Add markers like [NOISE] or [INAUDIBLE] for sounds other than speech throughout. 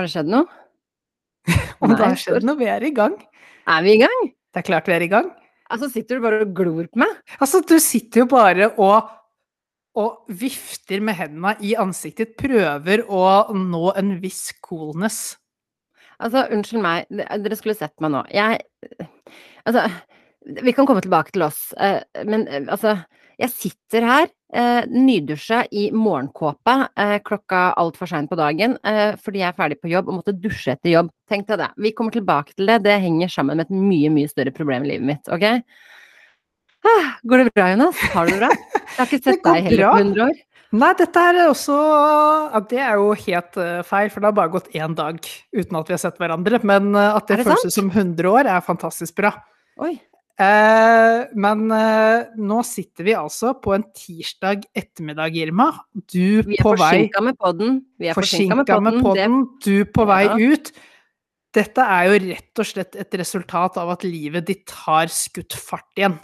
Har det skjedd noe? Om det har skjedd noe, vi er i gang. Er vi i gang? Det er klart vi er i gang. Altså, sitter du bare og glor på meg? Altså, du sitter jo bare og, og vifter med hendene i ansiktet prøver å nå en viss coolness. Altså, unnskyld meg, dere skulle sett meg nå. Jeg Altså, vi kan komme tilbake til oss, eh, men eh, altså Jeg sitter her, eh, nydusja i morgenkåpe eh, klokka altfor seint på dagen eh, fordi jeg er ferdig på jobb og måtte dusje etter jobb. Tenk deg det. Vi kommer tilbake til det. Det henger sammen med et mye, mye større problem i livet mitt, ok? Ah, Går det bra, Jonas? Har du det bra? Jeg har ikke [LAUGHS] sett deg heller på 100 år. Nei, dette er også ja, Det er jo helt uh, feil, for det har bare gått én dag uten at vi har sett hverandre. Men uh, at det, det føles som 100 år, er fantastisk bra. Oi. Eh, men eh, nå sitter vi altså på en tirsdag ettermiddag, Irma. Du Vi er på vei forsinka med podden. Vi er forsinka med podden. med podden, du på vei Ja. ut. Dette er jo rett og slett et resultat av at livet ditt har skutt fart igjen.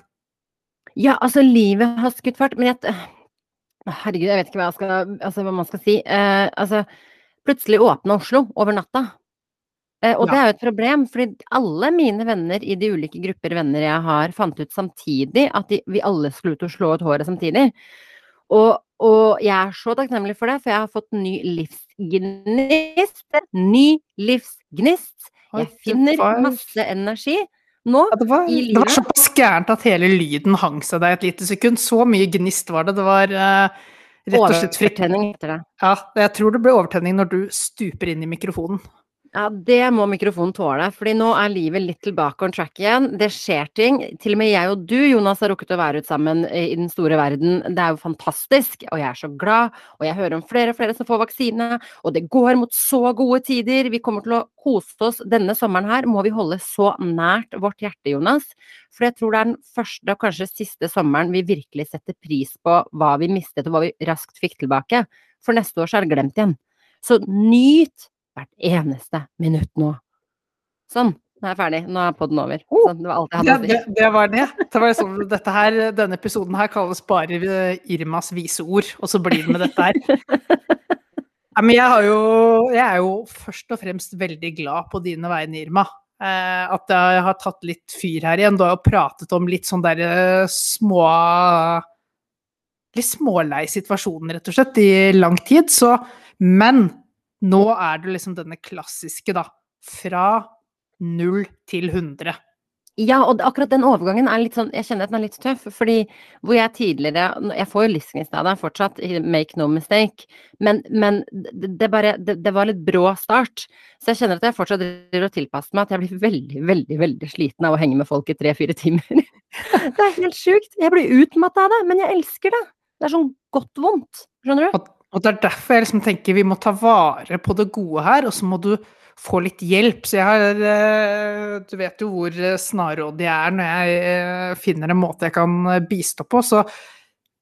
Ja, altså, livet har skutt fart, men jeg Herregud, jeg vet ikke hva, jeg skal, altså, hva man skal si. Eh, altså, plutselig åpna Oslo over natta. Eh, og det er jo et problem, fordi alle mine venner i de ulike grupper venner jeg har, fant ut samtidig at de, vi alle skulle ut og slå ut håret samtidig. Og, og jeg er så takknemlig for det, for jeg har fått ny livsgnist. Ny livsgnist. Jeg finner masse energi nå. Ja, det, var, I det var såpass gærent at hele lyden hang seg der et lite sekund. Så mye gnist var det. Det var uh, rett og slett fritt. Overtenning heter det. Ja, jeg tror det ble overtenning når du stuper inn i mikrofonen. Ja, det må mikrofonen tåle, fordi nå er livet litt tilbake on track igjen. Det skjer ting. Til og med jeg og du, Jonas, har rukket å være ut sammen i den store verden. Det er jo fantastisk, og jeg er så glad. Og jeg hører om flere og flere som får vaksine, og det går mot så gode tider. Vi kommer til å kose oss denne sommeren her. Må vi holde så nært vårt hjerte, Jonas. For jeg tror det er den første og kanskje siste sommeren vi virkelig setter pris på hva vi mistet, og hva vi raskt fikk tilbake. For neste år så er det glemt igjen. Så nyt hvert eneste minutt nå. Sånn, nå er jeg ferdig. Nå er podden over. Så det var alt jeg hadde å det, Ja, det var det. det var sånn, dette her, denne episoden her kalles bare eh, Irmas vise ord, og så blir det med dette her. [LAUGHS] Ja, men jeg, har jo, jeg er jo først og fremst veldig glad på dine vegne, Irma. Eh, at jeg har tatt litt fyr her igjen. Du har jo pratet om litt sånn der eh, små Litt smålei situasjonen, rett og slett, i lang tid. Så Men nå er du liksom denne klassiske, da. Fra null til 100. Ja, og akkurat den overgangen er litt sånn Jeg kjenner at den er litt tøff, fordi hvor jeg tidligere Jeg får jo livsgnist av deg fortsatt, make no mistake, men, men det, det bare det, det var litt brå start. Så jeg kjenner at jeg fortsatt driver og tilpasser meg, at jeg blir veldig, veldig, veldig sliten av å henge med folk i tre-fire timer. [LAUGHS] Det er helt sjukt. Jeg blir utmatta av det, men jeg elsker det. Det er sånn godt vondt. Skjønner du? Og, og det er derfor jeg liksom tenker vi må ta vare på det gode her, og så må du få litt hjelp. Så jeg har eh, Du vet jo hvor eh, snarrådig jeg er når jeg eh, finner en måte jeg kan bistå på. Så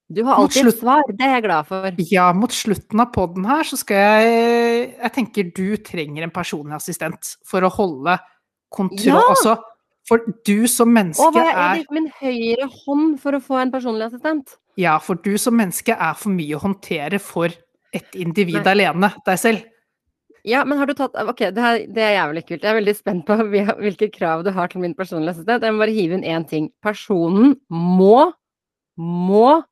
Du har alltid et svar. Det er jeg glad for. ja, mot slutten av poden her så skal jeg Jeg tenker du trenger en personlig assistent for å holde kontroll. Ja! Altså, for du som menneske er Og hva er er min høyre hånd for å få en personlig assistent? Ja, for du som menneske er for mye å håndtere for et individ Nei. alene, deg selv. Ja, men har du tatt Ok, det, her, det er jævlig kult. Jeg er veldig spent på [LAUGHS] hvilke krav du har til min personlige assistent. Jeg må bare hive inn én ting. Personen må, må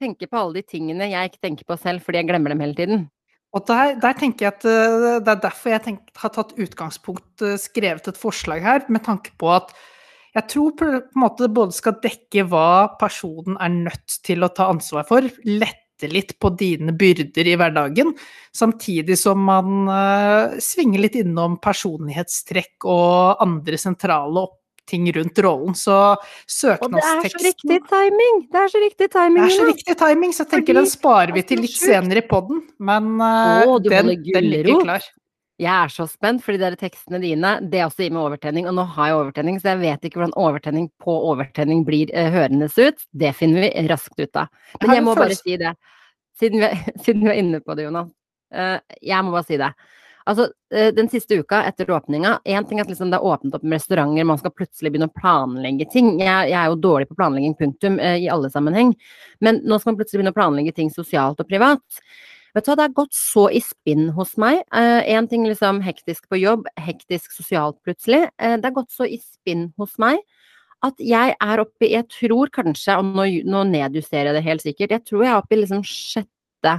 tenke på alle de tingene jeg ikke tenker på selv, fordi jeg glemmer dem hele tiden. Og der, der tenker jeg at eh, det er derfor jeg tenk, har tatt utgangspunkt, eh, skrevet et forslag her, med tanke på at jeg tror på på en måte det både skal dekke hva personen er nødt til å ta ansvar for, lette litt på dine byrder i hverdagen, samtidig som man uh, svinger litt innom personlighetstrekk og andre sentrale opp ting rundt rollen. Så søknadsteksten Og det er så riktig timing! Det er så riktig timing! Det er så riktig timing, så jeg tenker Fordi- den sparer vi til litt senere i poden, men eh, Å, den, den ligger klar. Jeg er så spent, fordi de der tekstene dine, det også gir meg overtenning. Og nå har jeg overtenning, så jeg vet ikke hvordan overtenning på overtenning blir eh, hørendes ut. Det finner vi raskt ut av. Men jeg må bare si det, siden vi, [LAUGHS] siden vi er inne på det, Jonas. Eh, jeg må bare si det. Altså, eh, den siste uka etter åpninga Én ting er at liksom det er åpnet opp med restauranter, man skal plutselig begynne å planlegge ting. Jeg, jeg er jo dårlig på planlegging, punktum, eh, i alle sammenheng. Men nå skal man plutselig begynne å planlegge ting sosialt og privat. Vet du hva, det har gått så i spinn hos meg. Én ting liksom hektisk på jobb, hektisk sosialt plutselig. Eh, det har gått så i spinn hos meg at jeg er oppe i Jeg tror kanskje, og nå, nå nedjusterer jeg det helt sikkert, jeg tror jeg er oppe i liksom sjette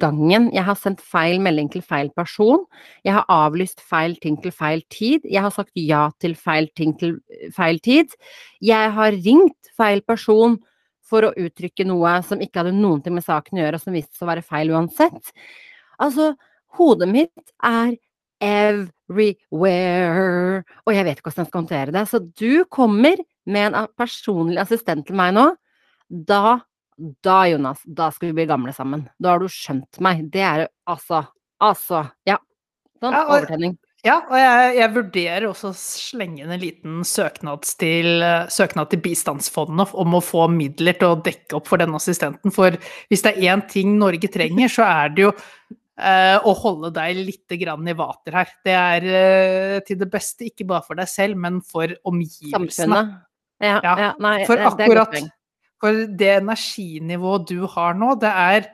gangen jeg har sendt feil melding til feil person. Jeg har avlyst feil ting til feil tid. Jeg har sagt ja til feil ting til feil tid. Jeg har ringt feil person for å uttrykke noe som ikke hadde noen ting med saken å gjøre, og som viste seg å være feil uansett. Altså, hodet mitt er everywhere, og jeg vet ikke hvordan jeg skal håndtere det. Så du kommer med en personlig assistent til meg nå. Da, da, Jonas, da skal vi bli gamle sammen. Da har du skjønt meg. Det er altså Altså, ja. Sånn, overtenning. Ja, og jeg, jeg vurderer også å slenge inn en liten søknad til, eh, søknad til bistandsfondet om å få midler til å dekke opp for denne assistenten. For hvis det er én ting Norge trenger, så er det jo eh, å holde deg litt grann i vater her. Det er eh, til det beste, ikke bare for deg selv, men for omgivelsene. Samfunnet. Ja, Ja, ja, nei, For akkurat det godt akkurat poeng. For det energinivået du har nå, det er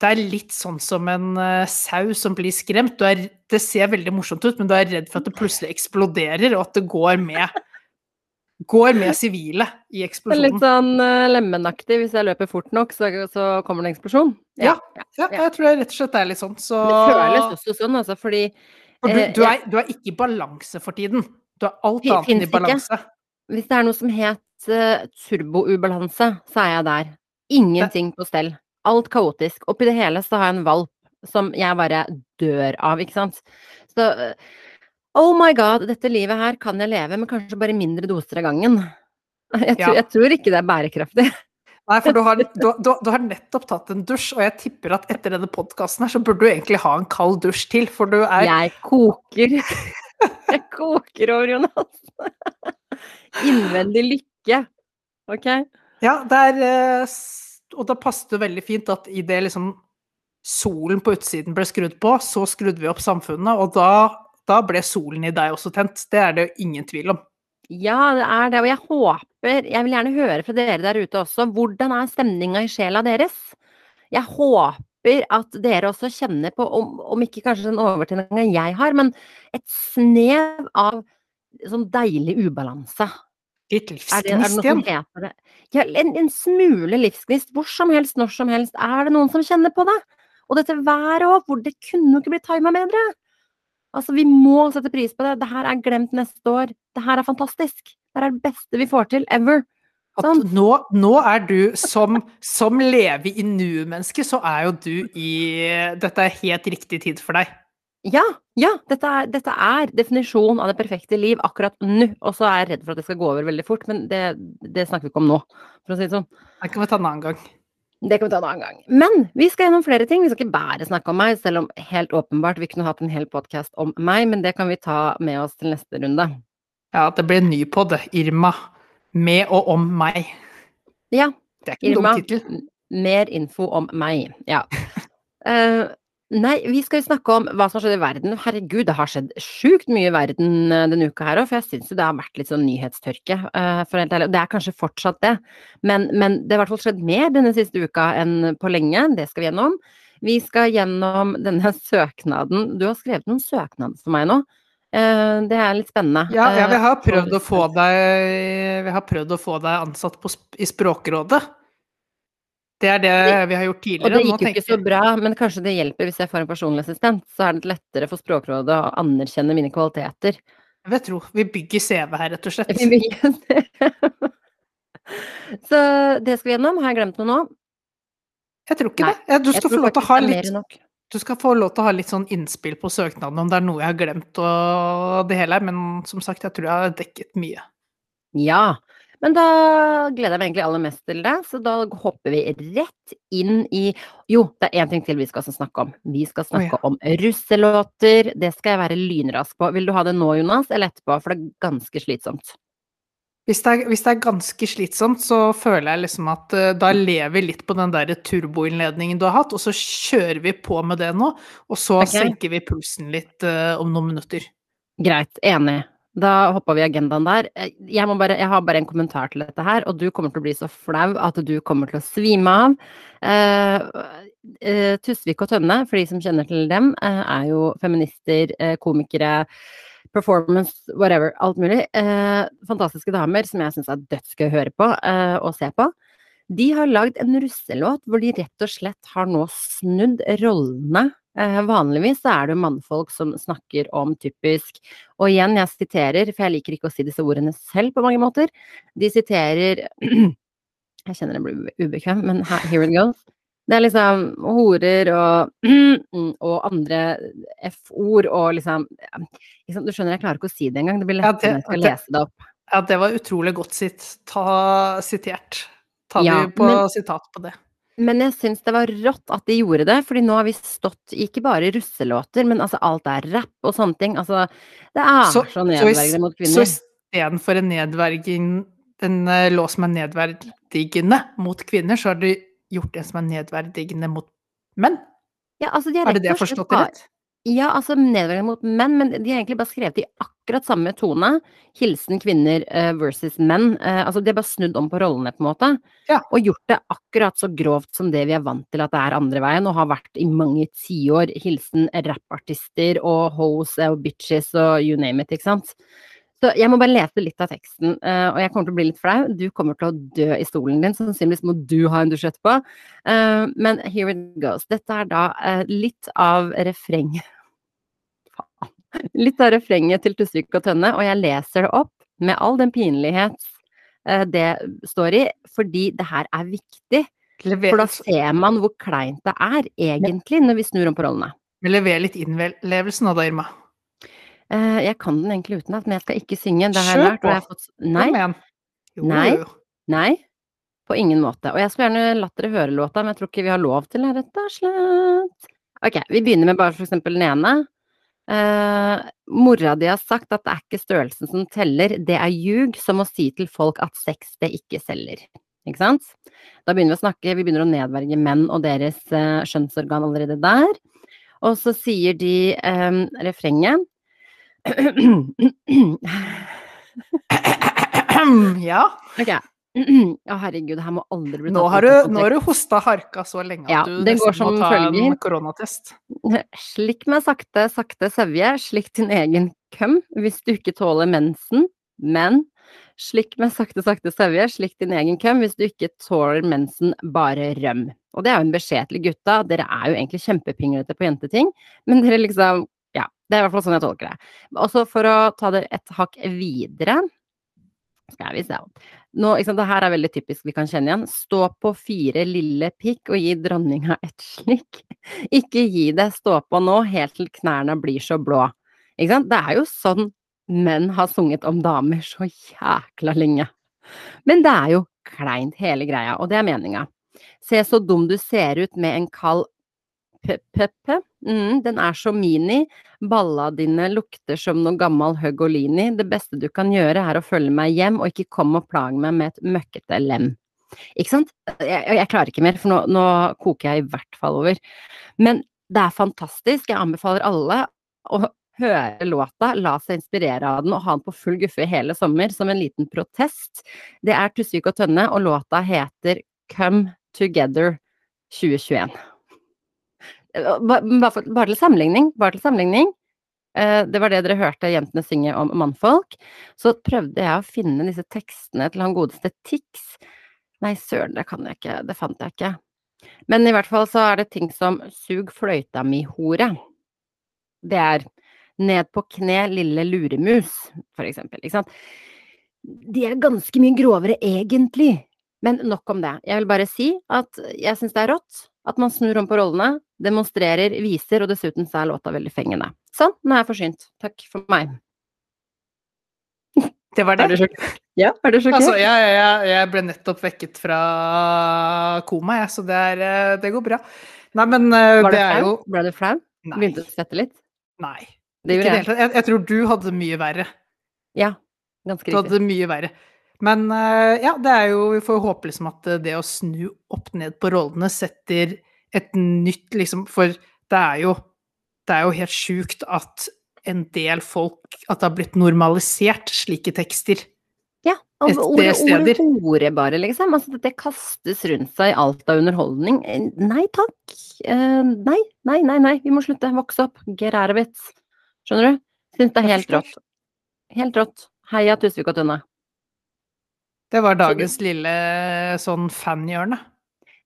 det er litt sånn som en uh, sau som blir skremt. Du er, det ser veldig morsomt ut, men du er redd for at det plutselig eksploderer, og at det går med går med sivile i Det er litt sånn uh, lemenaktig. Hvis jeg løper fort nok, så, så kommer det en eksplosjon. Ja, ja. Ja, jeg tror det rett og slett er litt sånn. Så Det føles også sånn, altså, fordi For du, eh, du, er, du er ikke i balanse for tiden. Du er alt annet enn i i ikke. balanse. Hvis det er noe som het uh, turboubalanse, så er jeg der. Ingenting på stell. Alt kaotisk. Oppi det hele så har jeg en valp som jeg bare dør av, ikke sant. Så uh, oh my god, dette livet her kan jeg leve med kanskje bare mindre doser av gangen. [LAUGHS] Jeg, tror- Ja. jeg tror ikke det er bærekraftig. Nei, for du har, [LAUGHS] du, du, du har nettopp tatt en dusj, og jeg tipper at etter denne podkasten her, så burde du egentlig ha en kald dusj til, for du er Jeg koker. [LAUGHS] Jeg koker over, Jonas. Innvendig lykke. Ok? Ja, det er eh, s- Og da passet det veldig fint at idet liksom solen på utsiden ble skrudd på, så skrudde vi opp samfunnet, og da, da ble solen i deg også tent. Det er det jo ingen tvil om. Ja, det er det, og jeg håper Jeg vil gjerne høre fra dere der ute også. Hvordan er stemninga i sjela deres? Jeg håper at dere også kjenner på, om, om ikke kanskje den overtenninga jeg har, men et snev av sånn deilig ubalanse. Litt Er det, er det livsgnist igjen. heter det? Ja, en, en smule livsgnist. Hvor som helst, når som helst. Er det noen som kjenner på det? Og dette været òg, hvor det kunne jo ikke blitt tima bedre. Altså, vi må sette pris på det. Det her er glemt neste år. Det her er fantastisk. Det her er det beste vi får til ever. At Sånn. nå, nå er du som, som leve i nuet-menneske, så er jo du i Dette er helt riktig tid for deg. Ja, ja. Dette er, dette er definisjonen av det perfekte liv akkurat nå. Og så er jeg redd for at det skal gå over veldig fort, men det, det snakker vi ikke om nå, for å si det sånn. Det kan vi ta en annen gang. Det kan vi ta en annen gang. Men vi skal gjennom flere ting. Vi skal ikke bare snakke om meg, selv om helt åpenbart vi kunne hatt en hel podkast om meg, men det kan vi ta med oss til neste runde. Ja, det blir en ny pod. Irma. Med og om meg. Ja, Det er ikke en Irma. dum tittel. mer info om meg. Ja. [LAUGHS] Eh, nei, vi skal snakke om hva som har skjedd i verden. Herregud, det har skjedd sjukt mye i verden eh, denne uka her òg, for jeg syns jo det har vært litt sånn nyhetstørke, eh, Det er kanskje fortsatt det, men, men det har i hvert fall skjedd mer denne siste uka enn på lenge. Det skal vi gjennom. Vi skal gjennom denne [LAUGHS] søknaden. Du har skrevet noen søknader for meg nå. Eh, det er litt spennende. Ja, ja, vi har deg Vi har prøvd å få deg ansatt på, i Språkrådet. Det er det vi har gjort tidligere. Og det gikk jo ikke så bra, men kanskje det hjelper hvis jeg får en personlig assistent. Så er det lettere for Språkrådet å anerkjenne mine kvaliteter. Jeg vil tro vi bygger CV her, rett og slett. Vi bygger- [LAUGHS] så det skal vi gjennom. Har jeg glemt noe nå? Jeg tror ikke Nei, det. Du skal litt. Du skal få lov til å ha litt sånn innspill på søknaden om det er noe jeg har glemt og det hele, men som sagt, jeg tror jeg har dekket mye. Ja. Men da gleder jeg meg egentlig aller mest til det, så da hopper vi rett inn i Jo, det er én ting til vi skal snakke om. Vi skal snakke ja. om russelåter. Det skal jeg være lynrask på. Vil du ha det nå, Jonas, eller etterpå? For det er ganske slitsomt. Hvis det, er, hvis det er ganske slitsomt, så føler jeg liksom at uh, da lever vi litt på den der turboinnledningen du har hatt, og så kjører vi på med det nå, og så okay. senker vi pulsen litt uh, om noen minutter. Greit, enig. Da hoppa vi agendaen der. Eh, Jeg, bare, jeg har bare en kommentar til dette her, og du kommer til å bli så flau at du kommer til å svime av. Eh, eh, Tusvik og Tønne, for de som kjenner til dem, eh, er jo feminister, eh, komikere, performance, whatever, alt mulig. Eh, fantastiske damer som jeg syns er dødsgøy å høre på og se på. De har lagd en russelåt hvor de rett og slett har nå snudd rollene. Eh, vanligvis er det mannfolk som snakker om typisk Og igjen, jeg siterer, for jeg liker ikke å si disse ordene selv på mange måter. De siterer [CLEARS THROAT] Jeg kjenner jeg blir ubekvem, men here it goes. Det er liksom horer og, [CLEARS THROAT] og andre F-ord og liksom, liksom, Du skjønner, jeg klarer ikke å si det engang. Det blir lettere når jeg skal lese det opp. Ja, det var utrolig godt sitt, ta, sitert. Tar ja, vi på men, sitat på det. Men jeg syns det var rått at de gjorde det, fordi nå har vi stått ikke bare i russelåter, men altså alt er rapp og sånne ting. Altså, det er så, så nedverdigende mot kvinner. Så istedenfor en nedverging en uh, låt som er nedverdigende mot kvinner, så har du gjort en som er nedverdigende mot menn? Ja, altså de er, er det det jeg har forstått rett? Ja, altså nedverdigende mot menn, men de har egentlig bare skrevet i akkurat samme tone. Hilsen kvinner uh, versus menn. Uh, altså de har bare snudd om på rollene, på en måte. Ja. Og gjort det akkurat så grovt som det vi er vant til at det er andre veien, og har vært i mange tiår. Hilsen rappartister og hoes og bitches og you name it, ikke sant. Så jeg må bare lese litt av teksten, uh, og jeg kommer til å bli litt flau. Du kommer til å dø i stolen din, sannsynligvis må du ha en dusj etterpå. Men here it goes. Dette er da litt av refrenget [LAUGHS] Litt av refrenget til Tusvik og Tønne, og jeg leser det opp med all den pinlighet det står i, fordi det her er viktig. For da ser man hvor kleint det er, egentlig, når vi snur om på rollene. Vi leverer litt innlevelse nå da, Irma. Uh, jeg kan den egentlig utenat, men jeg skal ikke synge. Det har jeg lært. Og jeg har fått... Nei. Jo, nei. Nei. På ingen måte. Og jeg skulle gjerne latt dere høre låta, men jeg tror ikke vi har lov til det, rett og slett. Ok, vi begynner med bare for eksempel den ene. Uh, mora di har sagt at det er ikke størrelsen som teller, det er ljug som å si til folk at sex det ikke selger. Ikke sant? Da begynner vi å snakke, vi begynner å nedverge menn og deres uh, skjønnsorgan allerede der. Og så sier de um, refrenget [CLEARS THROAT] ja. Ok. [CLEARS THROAT] Å herregud, det her må aldri bli tatt Nå har du, nå har du hosta harka så lenge ja, at du nesten må ta en koronatest. [LAUGHS] Slikk meg sakte, sakte sevje. Slikk din egen køm hvis du ikke tåler mensen. Men slikk meg sakte, sakte sevje. Slikk din egen køm hvis du ikke tåler mensen, bare røm. Og det er jo en beskjed til gutta. Dere er jo egentlig kjempepinglete på jenteting, men dere liksom Ja. det er i hvert fall sånn jeg tolker det. Også for å ta det et hakk videre Skal vi se Nå, det her er veldig typisk vi kan kjenne igjen. Stå på fire lille pikk og gi dronninga et slikk. [LAUGHS] Ikke gi det stå på nå helt til knærne blir så blå. Ikke sant? Det er jo sånn menn har sunget om damer så jækla lenge. Men det er jo kleint hele greia, og det er meninga. Se så dum du ser ut med en kald Peppe. Mm, den er så mini. Balla dine lukter som noe gammel Hugolini. Det beste du kan gjøre er å følge meg hjem, og ikke komme og plage meg med et møkkete lem. Ikke sant? Jeg, jeg klarer ikke mer, for nå, nå, koker jeg i hvert fall over. Men det er fantastisk. Jeg anbefaler alle å høre låta, la seg inspirere av den og ha den på full guffe hele sommer som en liten protest. Det er Tusvik og Tønne, og låta heter Come Together 2021. Eh, bare, bare til sammenligning, bare til sammenligning. Uh, det var det dere hørte jentene synge om mannfolk. Så prøvde jeg å finne disse tekstene til han godeste Tix. Nei, søren, det kan jeg ikke, det fant jeg ikke. Men i hvert fall så er det ting som sug fløyta mi, hore. Det er ned på kne, lille luremus, for eksempel. Ikke sant. De er ganske mye grovere egentlig. Men nok om det. Jeg vil bare si at jeg syns det er rått at man snur om på rollene, demonstrerer, viser, og dessuten så er låta veldig fengende. Sånn, nå er jeg forsynt. Takk for meg. [LAUGHS] Det var det? Er du sjokkert? Ja, er du sjokkert? Altså, ja, ja, jeg ble nettopp vekket fra koma, jeg, så det, er, eh, det går bra. Nei, men uh, det er jo Ble du flau? Begynte å svette litt? Nei. Det ikke jeg. Jeg, jeg tror du hadde mye verre. Ja, ganske riktig. Du hadde mye verre. Men eh, ja, det er jo Vi får håpe liksom at det å snu opp ned på rollene setter et nytt liksom For det er jo Det er jo helt sjukt at en del folk At det har blitt normalisert slike tekster. Ja. Og ordet, ordet hore, bare, liksom. Altså, det kastes rundt seg i alt av underholdning. Eh, Nei takk. Uh, nei, nei, nei, nei. Vi må slutte. Vokse opp. Get out of it. Skjønner du? Syns det er helt rått. Helt rått. Heia Tusvik og Tønne. Det var dagens lille sånn fanhjørne.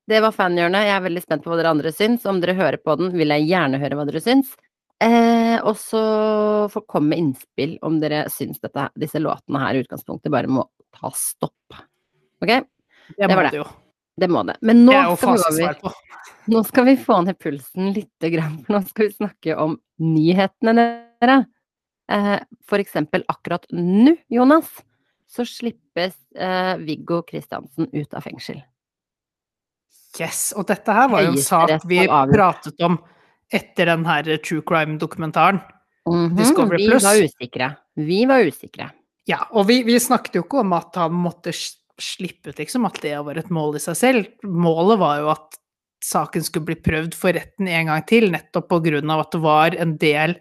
Det var fanhjørnet. Jeg er veldig spent på hva dere andre syns. Om dere hører på den, vil jeg gjerne høre hva dere syns. Eh, og så få komme med innspill om dere syns dette, disse låtene her i utgangspunktet bare må ta stopp. Ok? Det, Det var det. jo. Det må det. Men nå Det skal, vi nå skal vi få ned pulsen lite grann, nå skal vi snakke om nyhetene dere. Eh, for eksempel akkurat nå, Jonas, så slippes eh, Viggo Kristiansen ut av fengsel. Yes, og dette her var jo en sak vi pratet om etter den her true crime-dokumentaren. Mhm, Discovery vi var usikre. Vi var usikre. Ja, og vi, vi snakket jo ikke om at han måtte slippe ut, liksom, at det var et mål i seg selv. Målet var jo at saken skulle bli prøvd for retten en gang til, nettopp på grunn av at det var en del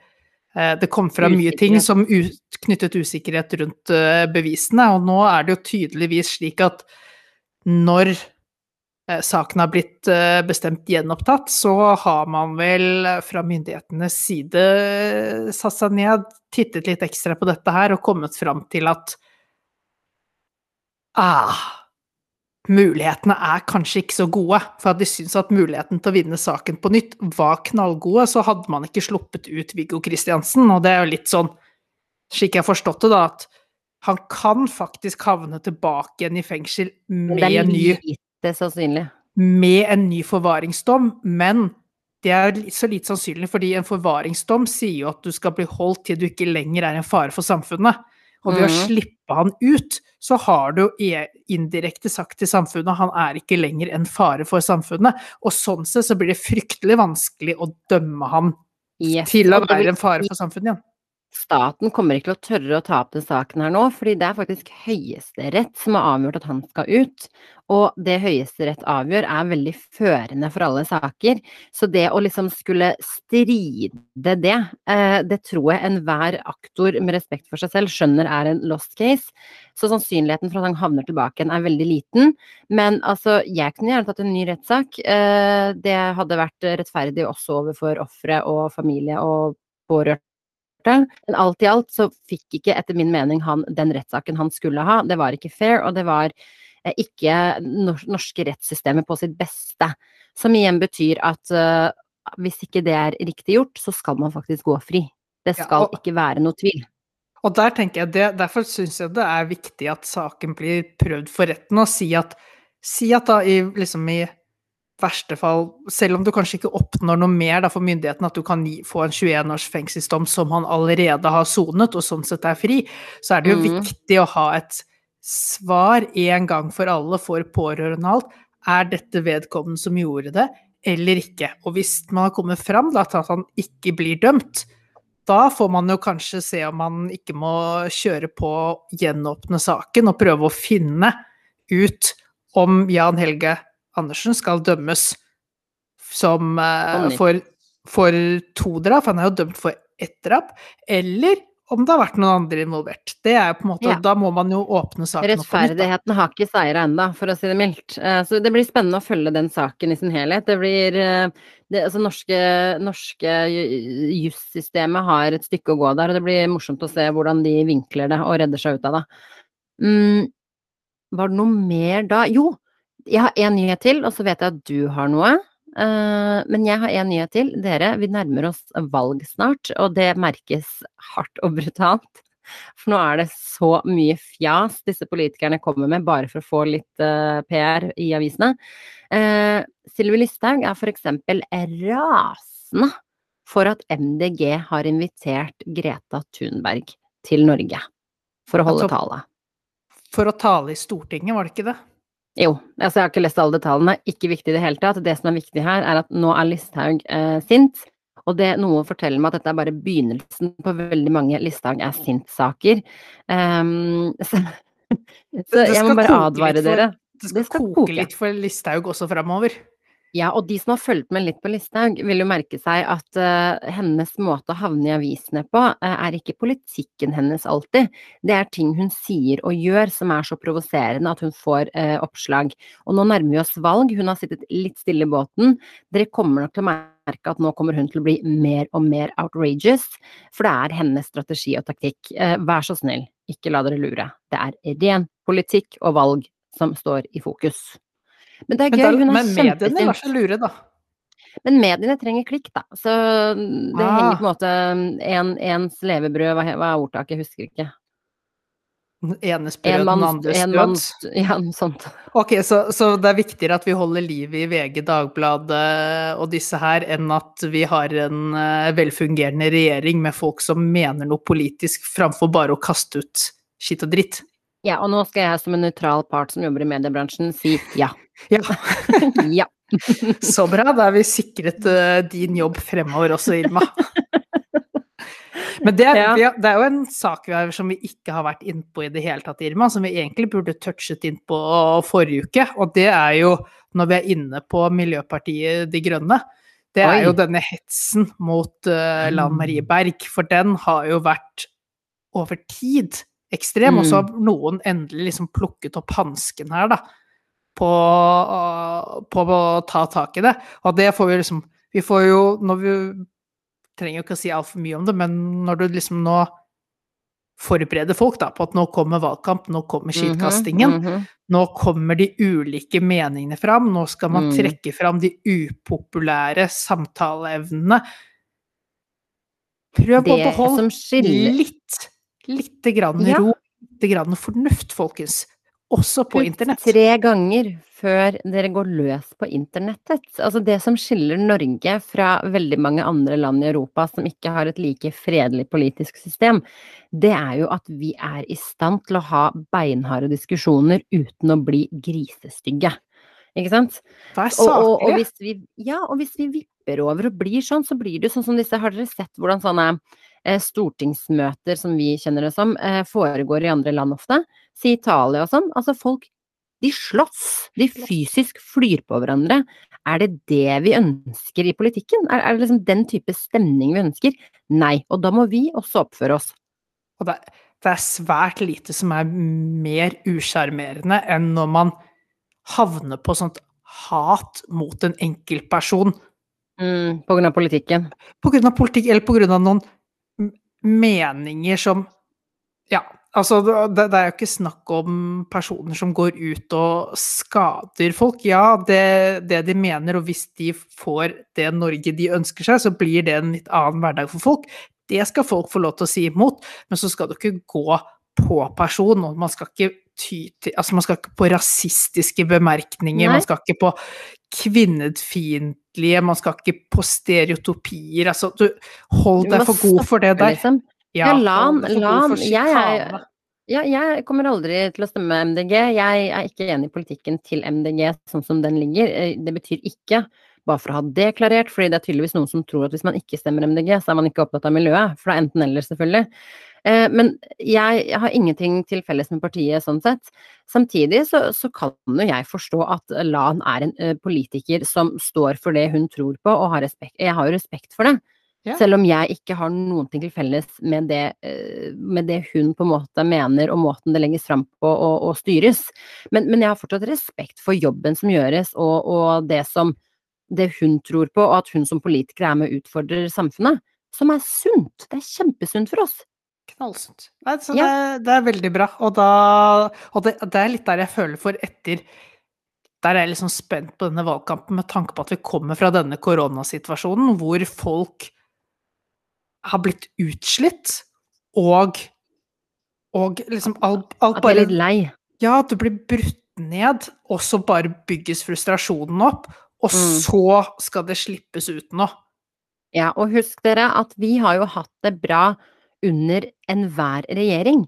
Det kom fra mye ting som knyttet usikkerhet rundt eh, bevisene, og nå er det jo tydeligvis slik at når eh, saken har blitt eh, bestemt gjenopptatt, så har man vel eh, fra myndighetenes side eh, satt seg ned, tittet litt ekstra på dette her og kommet fram til at ah, mulighetene er kanskje ikke så gode. For at de syntes at muligheten til å vinne saken på nytt var knallgode, så hadde man ikke sluppet ut Viggo Kristiansen, og det er jo litt sånn, slik jeg har forstått det, da, at han kan faktisk havne tilbake igjen i fengsel med en ny med en ny forvaringsdom, men det er så lite sannsynlig, fordi en forvaringsdom sier jo at du skal bli holdt til du ikke lenger er en fare for samfunnet. Og ved å Mhm. slippe han ut, så har du indirekte sagt til samfunnet han er ikke lenger en fare for samfunnet. Og sånn sett så blir det fryktelig vanskelig å dømme han Yes. til å være en fare for samfunnet igjen. Staten kommer ikke til å tørre å ta opp den saken her nå, fordi det er faktisk Høyesterett som har avgjort at han skal ut. Og det Høyesterett avgjør er veldig førende for alle saker. Så det å liksom skulle stride det, eh, det tror jeg enhver aktor med respekt for seg selv skjønner er en lost case. Så sannsynligheten for at han havner tilbake igjen er veldig liten. Men altså, jeg kunne gjerne tatt en ny rettssak. Eh, det hadde vært rettferdig også overfor ofre og familie og pårørende. Men alt i alt så fikk ikke, etter min mening, han den rettssaken han skulle ha. Det var ikke fair, og det var eh, ikke norske rettssystemet på sitt beste. Som igjen betyr at uh, hvis ikke det er riktig gjort, så skal man faktisk gå fri. Det Ja, skal og- ikke være noe tvil. Og der tenker jeg det, Derfor syns jeg det er viktig at saken blir prøvd for retten, og si at, si at da i, liksom i verste fall, selv om du kanskje ikke oppnår noe mer da for myndighetene, at du kan gi, få en 21 års fengselsdom som han allerede har sonet, og sånn sett er fri, så er det jo mm. viktig å ha et svar en gang for alle for pårørende og alt. Er dette vedkommende som gjorde det, eller ikke? Og hvis man har kommet fram da, til at han ikke blir dømt, da får man jo kanskje se om man ikke må kjøre på å gjenåpne saken og prøve å finne ut om Jan Helge Andersen skal dømmes som eh, for, for to drap, han er jo dømt for ett drap, eller om det har vært noen andre involvert. Det er jo på en måte, Ja. Da må man jo åpne saken nytt. Rettferdigheten har ikke seira ennå, for å si det mildt. Eh, Så det blir spennende å følge den saken i sin helhet. Det blir eh, det, altså norske, norske ju- jussystemet har et stykke å gå der, og det blir morsomt å se hvordan de vinkler det og redder seg ut av det. Mm, var det noe mer da? Jo, jeg har én nyhet til, og så vet jeg at du har noe. Eh, men jeg har én nyhet til. Dere, vi nærmer oss valg snart, og det merkes hardt og brutalt. For nå er det så mye fjas disse politikerne kommer med bare for å få litt uh, PR i avisene. Uh, Sylvi Listhaug er eksempel rasende for at MDG har invitert Greta Thunberg til Norge for å holde Altså- tale. For å tale i Stortinget, var det ikke det? Jo, altså jeg har ikke lest alle detaljene, ikke viktig i det hele tatt. Det som er viktig her, er at nå er Listhaug eh, sint. Og det noe forteller meg at dette er bare begynnelsen på veldig mange Listhaug er sint-saker. Um, [LAUGHS] så så jeg må bare advare for- dere. Det skal, Det skal koke. litt for Listhaug også framover. Ja, og de som har fulgt med litt på Listhaug, vil jo merke seg at uh, hennes måte å havne i avisene på, uh, er ikke politikken hennes alltid. Det er ting hun sier og gjør som er så provoserende at hun får uh, oppslag. Og nå nærmer vi oss valg, hun har sittet litt stille i båten. Dere kommer nok til å merke at nå kommer hun til å bli mer og mer outrageous, for det er hennes strategi og taktikk. vær så snill, ikke la dere lure. Det er ren politikk og valg som står i fokus. Men det er gøy, hun er Men mediene lar så lure, da. Men mediene trenger klikk, da. Så det ah. henger på en måte en, ens levebrød, hva, hva er ordtaket, jeg husker ikke. Enes brød, en den andres brød? Ja, noe sånt. Ok, så, så, det er viktigere at vi holder liv i VG, Dagbladet og disse her, enn at vi har en uh, velfungerende regjering med folk som mener noe politisk, framfor bare å kaste ut skitt og dritt. Ja, og nå skal jeg som en nøytral part som jobber i mediebransjen, si ja. [LAUGHS] Ja. [LAUGHS] ja. [LAUGHS] Så bra, da er vi sikret uh, din jobb fremover også, Irma. Men det, ja. det, er jo en sak vi har, som vi ikke har vært innpå i det hele tatt, Irma, som vi egentlig burde touchet inn på forrige uke. Og det er jo, når vi er inne på Miljøpartiet De Grønne, det er Oi. jo denne hetsen mot uh, Lan Marie Berg. For den har jo vært over tid ekstrem, mm. og så har mm. noen endelig liksom plukket opp hansken her, da på, på, å ta tak i det. Og det får vi liksom Vi får jo når vi trenger jo ikke å si altfor mye om det, men når du liksom nå forbereder folk da, på at nå kommer valgkamp, nå kommer mhm, mm -hmm, nå kommer de ulike meningene fram, nå skal man mm. trekke fram de upopulære samtaleevnene. Prøv å beholde litt, lite grann ja. ro, litt grann fornuft, folkens også på internett. Tre ganger før dere går løs på internettet. Altså det som skiller Norge fra veldig mange andre land i Europa som ikke har et like fredelig politisk system, det er jo at vi er i stand til å ha beinharde diskusjoner uten å bli grisestygge. Ikke sant? Det er saklig. Og, og, og, hvis vi, ja, og hvis vi vipper over og blir sånn, så blir det sånn som disse Har dere sett hvordan sånne stortingsmøter, som vi kjenner det som, eh, foregår i andre land ofte? Si Italia og sånn. Altså, folk de slåss. De fysisk flyr på hverandre. Er det det vi ønsker i politikken? Er, er det liksom den type stemning vi ønsker? Nei. Og da må vi også oppføre oss. Og det, det er svært lite som er mer usjarmerende enn når man havner på sånt hat mot en enkeltperson. Mm, på grunn av politikken? På grunn av politikk, eller på grunn av noen meninger som Ja, altså det, det, er jo ikke snakk om personer som går ut og skader folk. Ja, det, det, de mener, og hvis de får det Norge de ønsker seg, så blir det en litt annen hverdag for folk. Det skal folk få lov til å si imot, men så skal du ikke gå på person, og man skal ikke ty til Altså, man skal ikke på rasistiske bemerkninger, Nei. man skal ikke på kvinnefiendtlige, man skal ikke på stereotopier, altså du Hold deg for god for det der. Liksom. Ja, ja lan, lan jeg, er, ja, jeg kommer aldri til å stemme MDG. Jeg er ikke enig i politikken til MDG sånn som den ligger. Eh, det betyr ikke, bare for å ha det klarert, fordi det er tydeligvis noen som tror at hvis man ikke stemmer MDG, så er man ikke opptatt av miljøet. For det er enten eller, selvfølgelig. Eh, men jeg har ingenting til felles med partiet sånn sett. Samtidig så, så kan jo jeg forstå at Lan er en uh, politiker som står for det hun tror på, og har respekt. Jeg har jo respekt for det. Ja. Selv om jeg ikke har noen ting til felles med det, eh, med det, hun på en måte mener og måten det legges fram på og, og styres. Men, men, jeg har fortsatt respekt for jobben som gjøres og, og det, som, det hun tror på, og at hun som politiker er med og utfordrer samfunnet. Som er sunt. Det er kjempesunt for oss. Knallsunt. Nei, så ja. det, det, er veldig bra. Og, da, og det, det, er litt der jeg føler for etter Der er jeg liksom spent på denne valgkampen med tanke på at vi kommer fra denne koronasituasjonen hvor folk har blitt utslitt, og og liksom alt, alt bare At de er litt lei? Ja, at du blir brutt ned, og så bare bygges frustrasjonen opp, og mm. så skal det slippes ut nå. Ja, og husk dere at vi har jo hatt det bra under enhver regjering.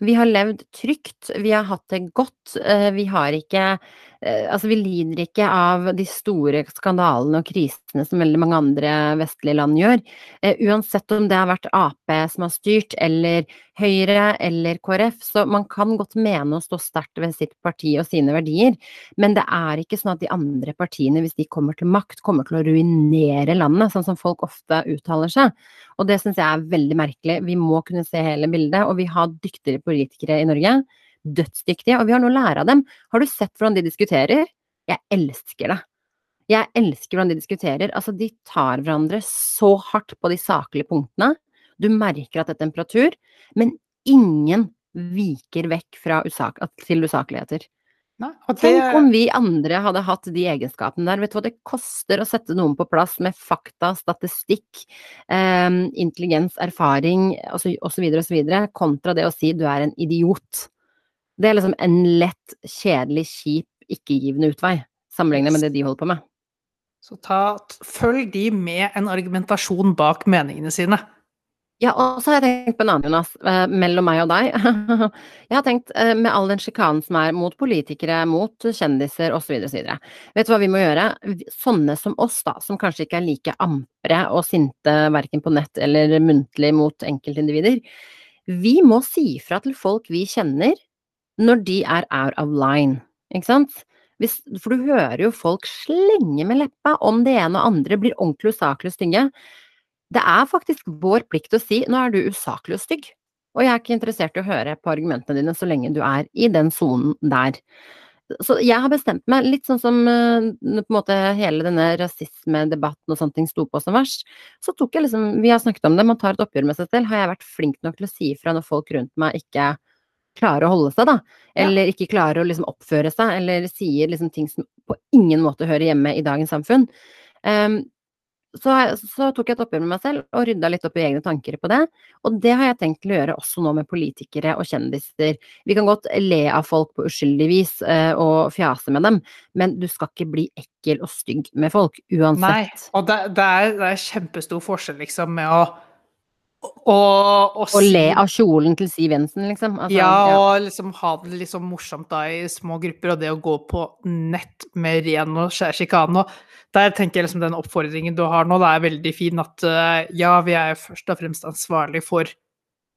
Vi har levd trygt, vi har hatt det godt, eh, vi har ikke Altså, vi lider ikke av de store skandalene og krisene som veldig mange andre vestlige land gjør. Eh, uansett om det har vært Ap som har styrt, eller Høyre eller KrF, så man kan godt mene å stå sterkt ved sitt parti og sine verdier, men det er ikke sånn at de andre partiene, hvis de kommer til makt, kommer til å ruinere landet, sånn som folk ofte uttaler seg. Og det syns jeg er veldig merkelig. Vi må kunne se hele bildet, og vi har dyktigere politikere i Norge dødsdyktige, og vi har noe å lære av dem. Har du sett hvordan de diskuterer? Jeg elsker det. Jeg elsker hvordan de diskuterer. Altså, de tar hverandre så hardt på de saklige punktene. Du merker at det er temperatur, men ingen viker vekk fra usak til usakligheter. Nei, det Tenk om vi andre hadde hatt de egenskapene der. Vet du hva det koster å sette noen på plass med fakta, statistikk, eh, intelligens, erfaring osv., osv., kontra det å si du er en idiot. Det er liksom en lett, kjedelig, kjip, ikke-givende utvei, sammenlignet med det de holder på med. Så ta, følg de med en argumentasjon bak meningene sine. Ja, og så har jeg tenkt på en annen, Jonas, eh, mellom meg og deg. [LAUGHS] Jeg har tenkt eh, med all den sjikanen som er mot politikere, mot kjendiser osv. osv. Vet du hva vi må gjøre? Sånne som oss, da, som kanskje ikke er like ampre og sinte verken på nett eller muntlig mot enkeltindivider. Vi må si fra til folk vi kjenner når de er out of line, ikke sant? Hvis, for du hører jo folk slenge med leppa om det ene og andre, blir ordentlig usaklig og stygge. Det er faktisk vår plikt å si nå er du usaklig og stygg, og jeg er ikke interessert i å høre på argumentene dine så lenge du er i den sonen der. Så jeg har bestemt meg, litt sånn som uh, på en måte hele denne rasismedebatten og sånne ting sto på som verst, så tok jeg liksom, vi har snakket om det, man tar et oppgjør med seg selv, har jeg vært flink nok til å si ifra når folk rundt meg ikke klarer å holde seg, da. Eller ikke klarer å liksom oppføre seg, eller sier liksom ting som på ingen måte hører hjemme i dagens samfunn. Um, så, så, tok jeg et oppgjør med meg selv og rydda litt opp i egne tanker på det. Og det har jeg tenkt til å gjøre også nå med politikere og kjendiser. Vi kan godt le av folk på uskyldig vis uh, og fjase med dem, men du skal ikke bli ekkel og stygg med folk, uansett. Nei, og det, det, er, det er kjempestor forskjell liksom med å og, og, le av kjolen til Siv Jensen, liksom. Altså, ja, ja, og liksom ha det liksom morsomt da i små grupper, og det å gå på nett med ren og skjær sjikane. Der tenker jeg liksom den oppfordringen du har nå, det er veldig fin at uh, ja, vi er først og fremst ansvarlig for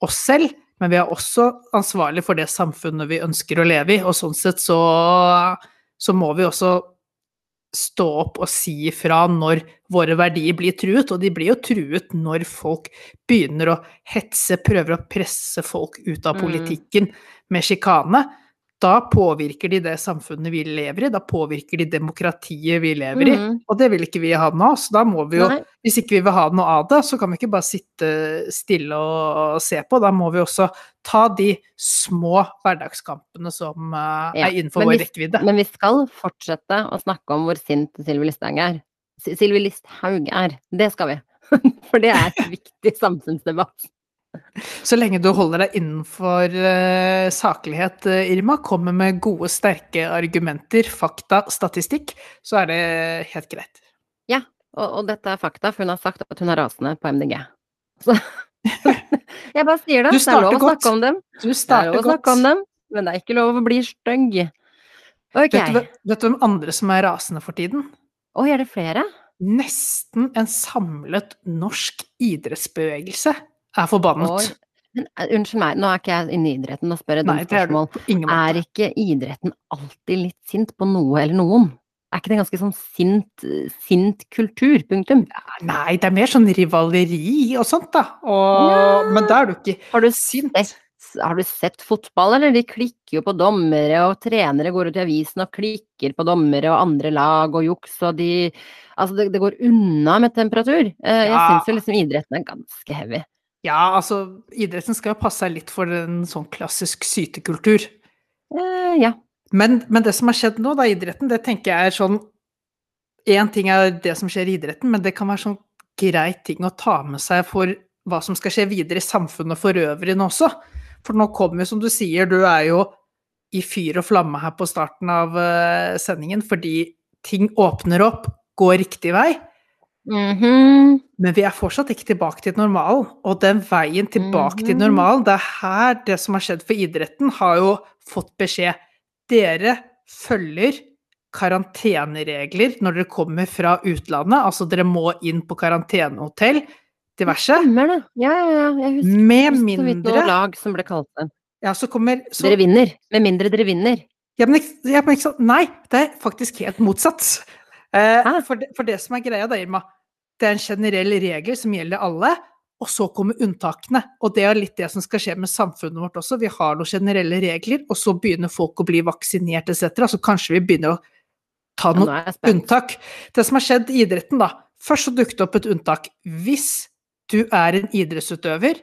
oss selv, men vi er også ansvarlig for det samfunnet vi ønsker å leve i, og sånn sett så, så må vi også stå opp og si ifra når våre verdier blir truet, og de blir jo truet når folk begynner å hetse, prøver å presse folk ut av mm. politikken med sjikane da påvirker de det samfunnet vi lever i, da påvirker de demokratiet vi lever i. Mm. Og det vil ikke vi ha nå, så da må vi jo Nei. Hvis ikke vi vil ha noe av det, så kan vi ikke bare sitte stille og se på. Da må vi også ta de små hverdagskampene som uh, ja. er innenfor vår rekkevidde. Men vi skal fortsette å snakke om hvor sint Sylvi Listhaug er. Sylvi Listhaug er. Det skal vi. [LAUGHS] For det er et viktig samfunnsdebatt. Så lenge du holder deg innenfor uh, saklighet, uh, Irma, kommer med gode, sterke argumenter, fakta, statistikk, så er det helt greit. Ja, og, og dette er fakta, for hun har sagt at hun er rasende på MDG. [LAUGHS] Så jeg bare sier det. Det er lov å snakke om dem. Du starter det er lov å snakke om dem, men det er ikke lov å bli stygg. Okay. Vet, du, vet du hvem andre som er rasende for tiden? Oi, er det flere? Nesten en samlet norsk idrettsbevegelse er forbannet. Men, uh, unnskyld meg, nå er ikke jeg inne i idretten og spør et dumt spørsmål. Er, er ikke idretten alltid litt sint på noe eller noen? Er ikke det en ganske sånn sint, sint kultur? Punktum. Nei, det er mer sånn rivaleri og sånt, da. Og, ja. Men da er du ikke har du sint. Sett, har du sett fotball, eller? De klikker jo på dommere, og trenere går ut i avisen og klikker på dommere og andre lag og juks, og de Altså, det, det går unna med temperatur. Eh, jeg ja. syns jo liksom idretten er ganske heavy. Ja, altså, idretten skal jo passe seg litt for en sånn klassisk sytekultur. Eh, ja. Men, men, det som har skjedd nå, da, idretten, det tenker jeg er sånn Én ting er det som skjer i idretten, men det kan være sånn greit ting å ta med seg for hva som skal skje videre i samfunnet for øvrig nå også. For nå kommer jo, som du sier, du er jo i fyr og flamme her på starten av uh, sendingen fordi ting åpner opp, går riktig vei. Mm -hmm. Men vi er fortsatt ikke tilbake til normalen. Og den veien tilbake mm -hmm. til mhm. normalen, det er her det som har skjedd for idretten, har jo fått beskjed. Dere følger karanteneregler når dere kommer fra utlandet. Altså dere må inn på karantenehotell, diverse. Stemmer. Ja, ja, ja. Jeg husker Med så vidt noe mindre lag som ble kalt det. Ja, så kommer så, Dere vinner. Med mindre dere vinner. ja, men, ja, men? Nei, det er faktisk helt motsatt. Eh, for, det, for det som er greia da, Irma, det er en generell regel som gjelder alle, og så kommer unntakene. Og det er litt det som skal skje med samfunnet vårt også. Vi har noen generelle regler, og så begynner folk å bli vaksinert etc. Så kanskje vi begynner å ta noen spent. unntak. Det som har skjedd i idretten, da. Først så dukket det opp et unntak. Hvis du er en idrettsutøver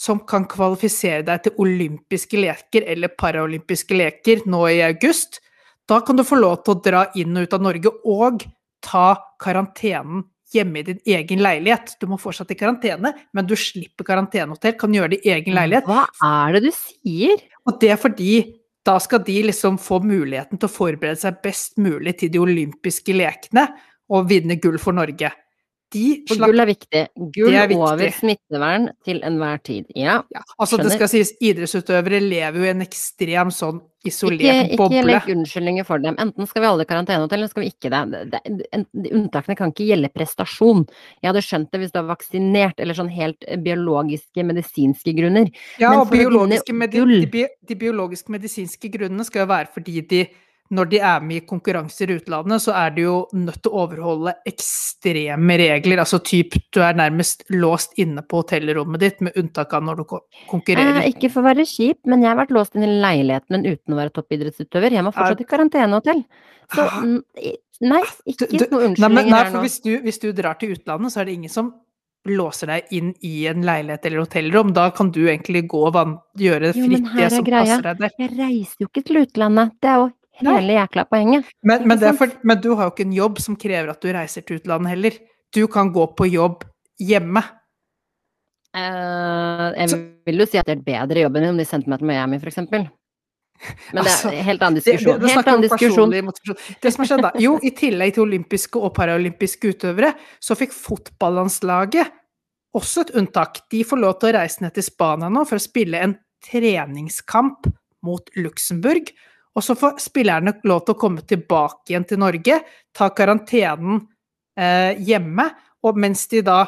som kan kvalifisere deg til olympiske leker eller paraolympiske leker nå i august, da kan du få lov til å dra inn og ut av Norge og ta karantenen hjemme i din egen leilighet. Du må fortsatt i karantene, men du slipper karantenehotell, kan gjøre det i egen leilighet. Hva er det du sier? Og det er fordi da skal de liksom få muligheten til å forberede seg best mulig til de olympiske lekene og vinne gull for Norge. De For gull er viktig. Gull er viktig. over smittevern til enhver tid. Ja. ja, Altså det skal sies, idrettsutøvere lever jo i en ekstrem sånn isolert ikke boble. legg unnskyldninger for dem. Enten skal vi alle i karantenehotell, eller skal vi ikke det. det, det en- unntakene kan ikke gjelde prestasjon. Jeg hadde skjønt det hvis du er vaksinert, eller sånn helt eh, biologiske, medisinske grunner. Ja, Men og biologiske medi de, bi de biologiske medisinske grunnene skal jo være fordi de når de er med i konkurranser i utlandet, så er de jo nødt til å overholde ekstreme regler. Altså typ du er nærmest låst inne på hotellrommet ditt, med unntak av når du konkurrerer. Eh, ikke for å være kjip, men jeg har vært låst inn i leiligheten min uten å være toppidrettsutøver. Jeg må fortsatt i karantenehotell. Så Ah. mm, i- nei, ikke Du- du- noe unnskyldninger her nå. hvis du, hvis du drar til utlandet, så er det ingen som låser deg inn i en leilighet eller hotellrom. Da kan du egentlig gå og gjøre fritt det som passer deg der. Jeg reiser jo ikke til utlandet. Det er jo. Hele jækla poenget. Men, men, for, men du har jo ikke en jobb som krever at du reiser til utlandet heller. Du kan gå på jobb hjemme. Uh, jeg Så- vil jo si at det er bedre jobb enn om de sendte meg til Miami, eksempel. Men det Altså, er en helt annen Det, det, diskusjon. det Helt annen diskusjon. Det som har skjedd da, jo, i tillegg til olympiske og paralympiske utøvere, så fikk fotballandslaget også et unntak. De får lov til å reise ned til Spania nå for å spille en treningskamp mot Luxembourg. Og så får spillerne lov til å komme tilbake igjen til Norge, ta karantenen eh, hjemme, og mens de da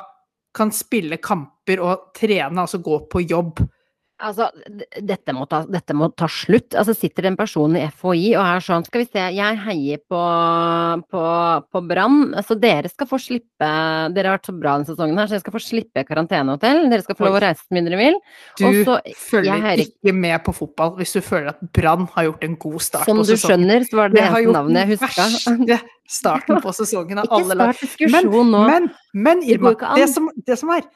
kan spille kamper og trene, altså gå på jobb. Altså, dette må, ta, dette må ta slutt. Altså, sitter det en person i FHI og er sånn Skal vi se, jeg heier på, på, på Brann. Altså, dere skal få slippe Dere har vært så bra denne sesongen her, så dere skal få slippe karantenehotell. Dere skal få lov å reise så mye dere vil. Du Også, følger hører- ikke med på fotball hvis du føler at Brann har gjort en god start Som på du skjønner, så var det det eneste navnet jeg huska. verste starten på [LAUGHS] sesongen av alle lag. start diskusjon nå. Men, men Det Irma, det som, det som er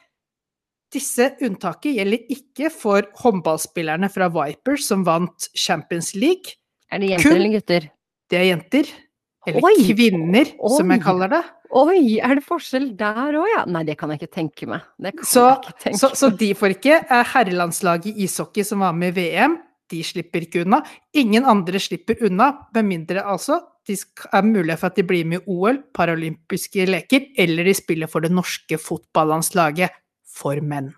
Disse unntaket gjelder ikke for håndballspillerne fra Vipers som vant Champions League. er det jenter kun- eller gutter? Det er jenter. Eller Oi! kvinner, som jeg kaller det. Oi, er det forskjell der òg, ja? Nei, det kan jeg ikke tenke meg. Det kan Så, tenke så, så de får ikke. Eh, Herrelandslaget i ishockey som var med i VM, de slipper ikke unna. Ingen andre slipper unna, med mindre altså de er mulighet for at de blir med i OL, paralympiske leker, eller de spiller for det norske fotballandslaget for menn.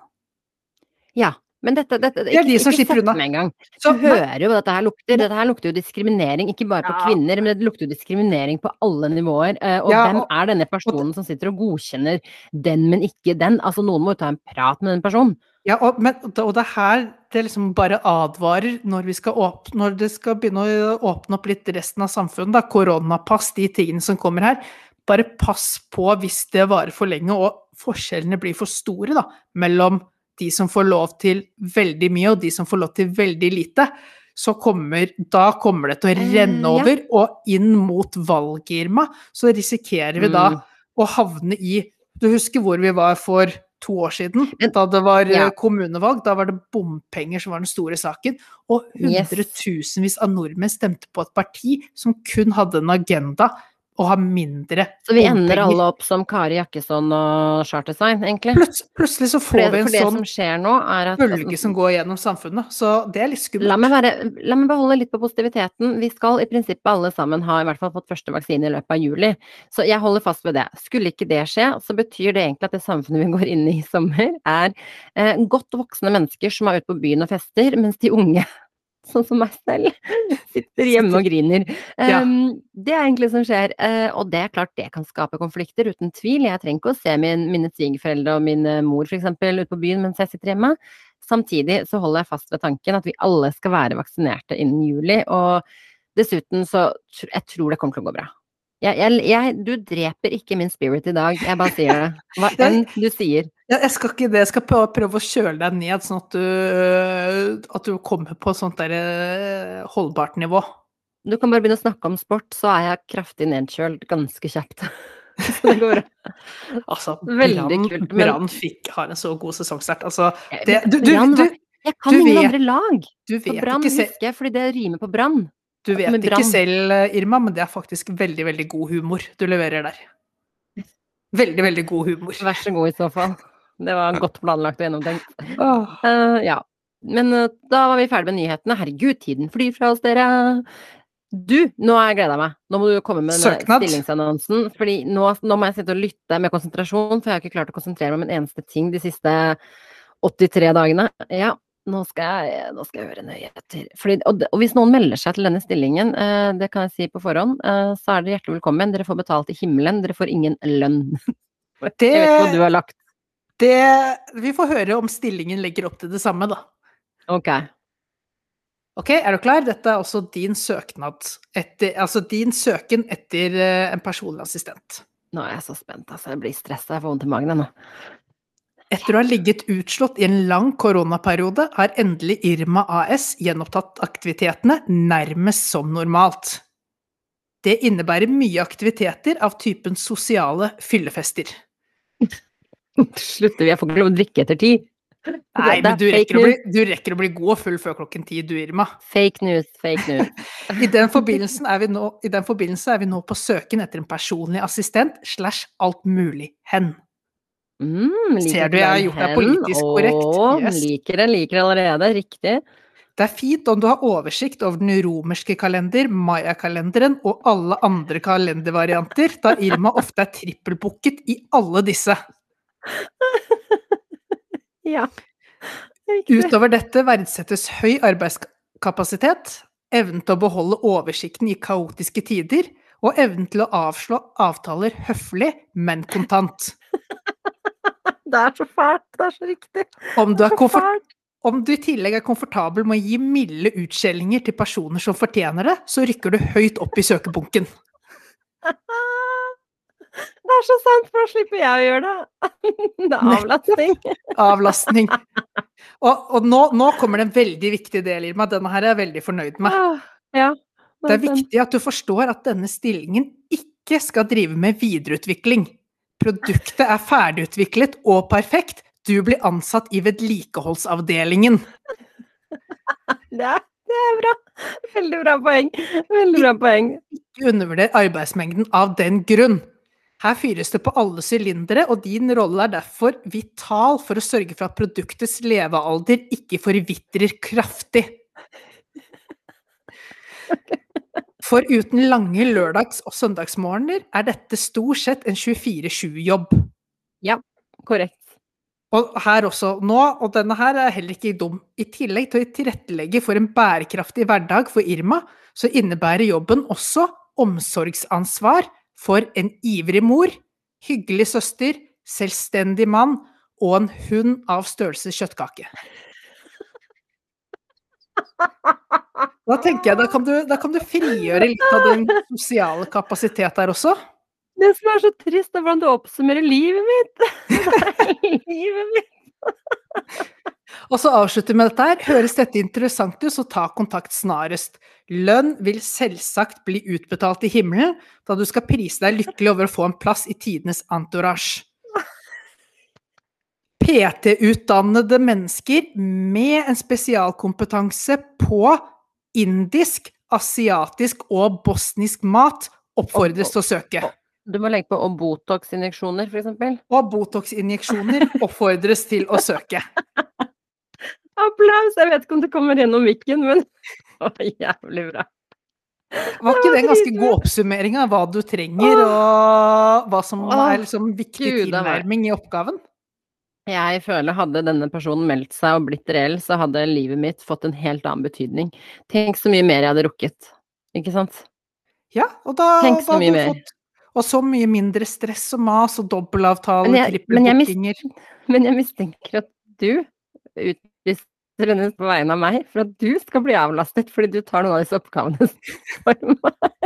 Ja, men dette, dette Det er de som ikke slipper unna. med en gang. Så, Du hører jo hva dette her lukter. Dette her lukter jo diskriminering, ikke bare på Ja. kvinner, men det lukter jo diskriminering på alle nivåer. Eh, Og Ja, hvem er denne personen som sitter og godkjenner den, men ikke den? Altså, noen må jo ta en prat med den personen. ja, og, men, og det er her det liksom bare advarer når, vi skal åpne, når det skal begynne å åpne opp litt resten av samfunnet, da, koronapass, de tingene som kommer her. Bare pass på hvis det varer for lenge og forskjellene blir for store da, mellom de som får lov til veldig mye og de som får lov til veldig lite. Så kommer, da kommer det til å renne ja. over, og inn mot valgirma så risikerer vi da Mm. å havne i Du husker hvor vi var for to år siden? Da det var eh, ja. kommunevalg. Da var det bompenger som var den store saken. Og hundretusenvis av nordmenn stemte på et parti som kun hadde en agenda å ha mindre Så vi ender bompenger. alle opp som Kari Jakkesson og Chartersign, egentlig. Plutselig, plutselig så får det, vi en sånn som at bølge som går gjennom samfunnet. Så det er litt skummelt. La meg, være, la meg beholde litt på positiviteten. Vi skal i prinsippet alle sammen ha i hvert fall fått første vaksine i løpet av juli. Så jeg holder fast ved det. Skulle ikke det skje, så betyr det egentlig at det samfunnet vi går inn i i sommer, er eh, godt voksne mennesker som er ute på byen og fester, mens de unge sånn som meg selv. [LAUGHS] Sitter hjemme og griner. Ja. Um, det er egentlig det som skjer, Uh, og det er klart det kan skape konflikter, uten tvil. Jeg trenger ikke å se min, mine svigerforeldre og min eh, mor f.eks. ute på byen mens jeg sitter hjemme. Samtidig så holder jeg fast ved tanken at vi alle skal være vaksinerte innen juli, og dessuten så jeg tror det kommer til å gå bra. Jeg, jeg, jeg, du dreper ikke min spirit i dag, jeg bare sier det. Hva [LAUGHS] enn du sier. Jeg skal ikke det, jeg skal prøve, å kjøle deg ned, sånn at du, at du kommer på sånt der eh, holdbart nivå. Du kan bare begynne å snakke om sport, så er jeg kraftig nedkjølt ganske kjapt. [LAUGHS] Så det går bra. Altså, Veldig Brann kult, Brann fikk- har en så god sesongstart. Altså, Jeg det, du, du, du, Jeg kan du ingen andre lag. du vet, vet, Brann husker jeg fordi det rimer på brann. Du vet ikke selv, eh, Irma, men det er faktisk veldig, veldig god humor du leverer der. Veldig, veldig god humor. Vær så god i så fall. Det var godt planlagt og gjennomtenkt. Eh, ja. Men uh, da var vi ferdig med nyhetene. Herregud, tiden flyr fra oss, dere. Du, nå har jeg gleda meg. Nå må du komme med stillingsannonsen. Fordi nå, nå må jeg sitte og lytte med konsentrasjon, for jeg har ikke klart å konsentrere meg om en eneste ting de siste 83 dagene. Ja, nå skal jeg, nå skal jeg høre nøye etter. Og, og hvis noen melder seg til denne stillingen, eh, det kan jeg si på forhånd, eh, så er dere hjertelig velkommen. Dere får betalt i himmelen, dere får ingen lønn. [LAUGHS] Jeg vet hva du har lagt. Det, vi får høre om stillingen legger opp til det samme, da. Ok. Ok, er du klar? Dette er også din søknad. Etter, altså din søken etter eh, en personlig assistent. Nå er jeg så spent, altså. Jeg blir stressa, jeg får vondt i magen ennå. nå. Etter å ha ligget utslått i en lang koronaperiode, har endelig Irma AS gjenopptatt aktivitetene nærmest som normalt. Det innebærer mye aktiviteter av typen sosiale fyllefester. [LAUGHS] Slutter vi? Jeg får ikke lov å drikke etter ti. Nei, men du rekker, bli, du rekker å bli god og full før klokken ti, du, Irma. Fake news, fake news. [LAUGHS] I den, nå, I den forbindelse er vi nå på søken etter en personlig assistent slash alt mulig hen. Mm, liker Ser du jeg har gjort deg politisk korrekt? Åh, Yes. liker det, liker det allerede. Riktig. Det er fint om du har oversikt over den romerske kalender, mayakalenderen og alle andre kalendervarianter, da Irma ofte er trippelbooket i alle disse. [LAUGHS] Ja. Riktig. Utover dette verdsettes høy arbeidskapasitet, evnen til å beholde oversikten i kaotiske tider, og evnen til å avslå avtaler høflig, men kontant. Det er så fælt. Det er så riktig. Om du, komfort om du i tillegg er komfortabel med å gi milde utskjellinger til personer som fortjener det, så rykker du høyt opp i søkebunken. [LAUGHS] Det er så sant, for da slipper jeg å gjøre det. [LAUGHS] Det er avlastning. [LAUGHS] Avlastning. Og, og nå, nå kommer det en veldig viktig del, i meg. Denne her er jeg veldig fornøyd med. Ja, det, er Det er viktig at du forstår at denne stillingen ikke skal drive med videreutvikling. Produktet er ferdigutviklet og perfekt. Du blir ansatt i vedlikeholdsavdelingen. [LAUGHS] Det er, det er bra. Veldig bra poeng. Veldig bra poeng. Ikke undervurder arbeidsmengden av den grunn. Her fyres det på alle sylindere, og din rolle er derfor vital for å sørge for at produktets levealder ikke forvitrer kraftig. [LAUGHS] For uten lange lørdags- og søndagsmorgener er dette stort sett en 24-7-jobb. Ja, Korrekt. Og her også nå, og denne her er heller ikke dum. I tillegg til å tilrettelegge for en bærekraftig hverdag for Irma, så innebærer jobben også omsorgsansvar for en ivrig mor, hyggelig søster, selvstendig mann og en hund av størrelse kjøttkake. [LAUGHS] Da tenker jeg, da kan, du, da kan du frigjøre litt av den sosiale kapasitet der også. Det som er så trist, er hvordan du oppsummerer livet mitt. [LAUGHS] livet mitt. Og så avslutter vi med dette her. Høres dette interessant ut, så ta kontakt snarest. Lønn vil selvsagt bli utbetalt i himmelen, da du skal prise deg lykkelig over å få en plass i tidenes entourage. PT-utdannede mennesker med en spesialkompetanse på indisk, asiatisk og bosnisk mat oppfordres til å søke. Du må legge på og Botox-injeksjoner, eksempel. Og Botox-injeksjoner oppfordres til å søke. [LAUGHS] Applaus! Jeg vet ikke om det kommer gjennom mikken, men [LAUGHS] Å, jævlig bra. Var ikke det en ganske god oppsummering av hva du trenger, og hva som er liksom viktig tilnærming i oppgaven? Jeg føler hadde denne personen meldt seg og blitt reell, så hadde livet mitt fått en helt annen betydning. Tenk så mye mer jeg hadde rukket, ikke sant? Ja, og da, Tenk så da mye mer. fått Og så mye mindre stress og mas og dobbeltavtale, jeg trippelbookinger. Men jeg mistenker at du utviser henne på vegne av meg, for at du skal bli avlastet fordi du tar noen av disse oppgavene [LAUGHS] for meg.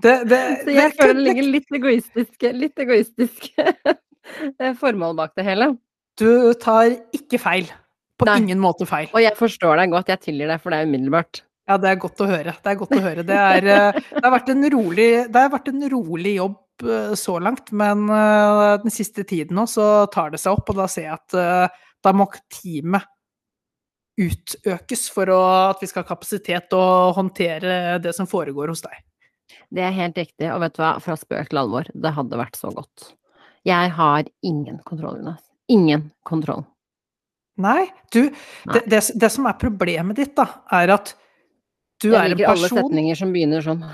Det, det, Så jeg det- føler det ligger litt egoistisk, litt egoistisk [LAUGHS] eh, formål bak det hele. Du tar ikke feil. På Nei. ingen måte feil. Og jeg forstår deg godt, jeg tilgir deg, for det er umiddelbart. Ja, det er godt å høre. Det er godt å høre. Det, er, eh, [LAUGHS] det, har, vært en rolig, det har vært en rolig jobb eh, så langt, men den siste tiden nå så tar det seg opp, og da ser jeg at da må teamet utøkes for å, at vi skal ha kapasitet å håndtere det som foregår hos deg. Det er helt riktig, og vet du hva, fra spøk til alvor, det hadde vært så godt. Jeg har ingen kontroll, Jonas. Ingen kontroll. Nei, du, Nei. Det, det, det som er problemet ditt, da, er at du Jeg er en person Jeg liker alle setninger som begynner sånn.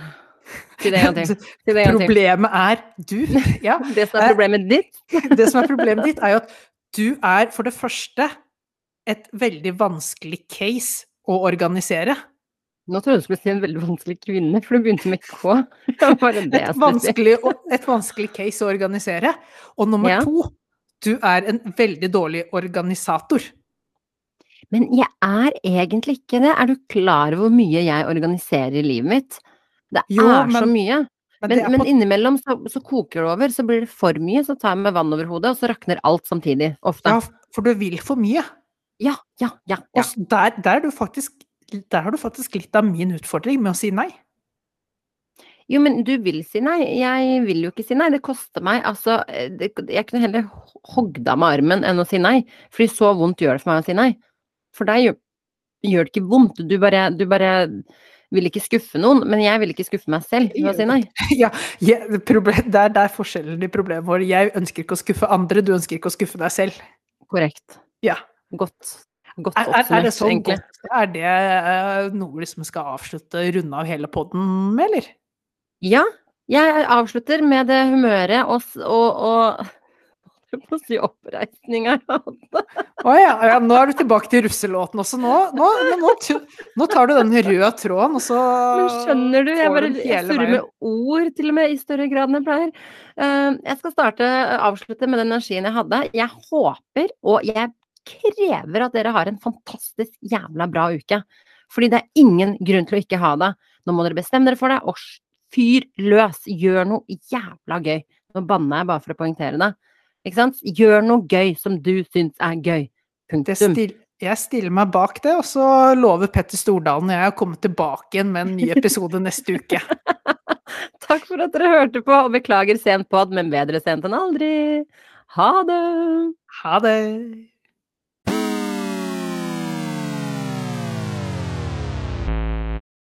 Si det en [LAUGHS] gang til. Si det en gang til. Problemet er du. Ja, [LAUGHS] Det som er problemet ditt, [LAUGHS] det som er problemet ditt, er jo at du er for det første et veldig vanskelig case å organisere. Nå trodde jeg du skulle si en veldig vanskelig kvinne, for du begynte med K. Bare det Et vanskelig, et vanskelig case å organisere. Og nummer Ja. to, du er en veldig dårlig organisator. Men jeg er egentlig ikke det. Er du klar over hvor mye jeg organiserer i livet mitt? Det Jo, er så mye. Men, Men, men innimellom så, så koker det over, så blir det for mye, så tar jeg med vann over hodet, og så rakner alt samtidig. Ofte. ja, for du vil for mye. Ja, ja, ja. Ja. Og der, der, er du faktisk, der har du faktisk litt av min utfordring med å si nei. Jo, men du vil si nei. Jeg vil jo ikke si nei. Det koster meg altså det, Jeg kunne heller hogd av meg armen enn å si nei. Fordi så vondt gjør det for meg å si nei. For deg gjør, gjør det ikke vondt. Du bare, du bare vil ikke skuffe noen. Men jeg vil ikke skuffe meg selv ved å si nei. [LAUGHS] Ja, ja, det, problem, det er der forskjellen i problemet vårt. Jeg ønsker ikke å skuffe andre, du ønsker ikke å skuffe deg selv. Korrekt. Ja. Godt. Godt Er, er, er det sånn godt? Er det uh, noe vi liksom skal avslutte, runde av hele podden med, eller? Ja, jeg avslutter med det humøret og, og, og jeg må si hadde. Å ja, ja, nå er du tilbake til russelåten også. Nå, nå, nå, nå tar du den røde tråden, og så Men skjønner du, jeg bare jeg surrer med ord til og med i større grad enn jeg pleier. Uh, jeg skal starte, avslutte med den energien jeg hadde. Jeg håper, og jeg krever at dere har en fantastisk jævla bra uke. Fordi det er ingen grunn til å ikke ha det. Nå må dere bestemme dere for det, og fyr løs. Gjør noe jævla gøy. Nå banner jeg bare for å poengtere det. Ikke sant? Gjør noe gøy som du syns er gøy. Punktum. Jeg stiller meg bak det, og så lover Petter Stordalen og jeg å komme tilbake igjen med en ny episode [LAUGHS] neste uke. [LAUGHS] Takk for at dere hørte på, og beklager sent pod, men bedre sent enn aldri. Ha det! Ha det!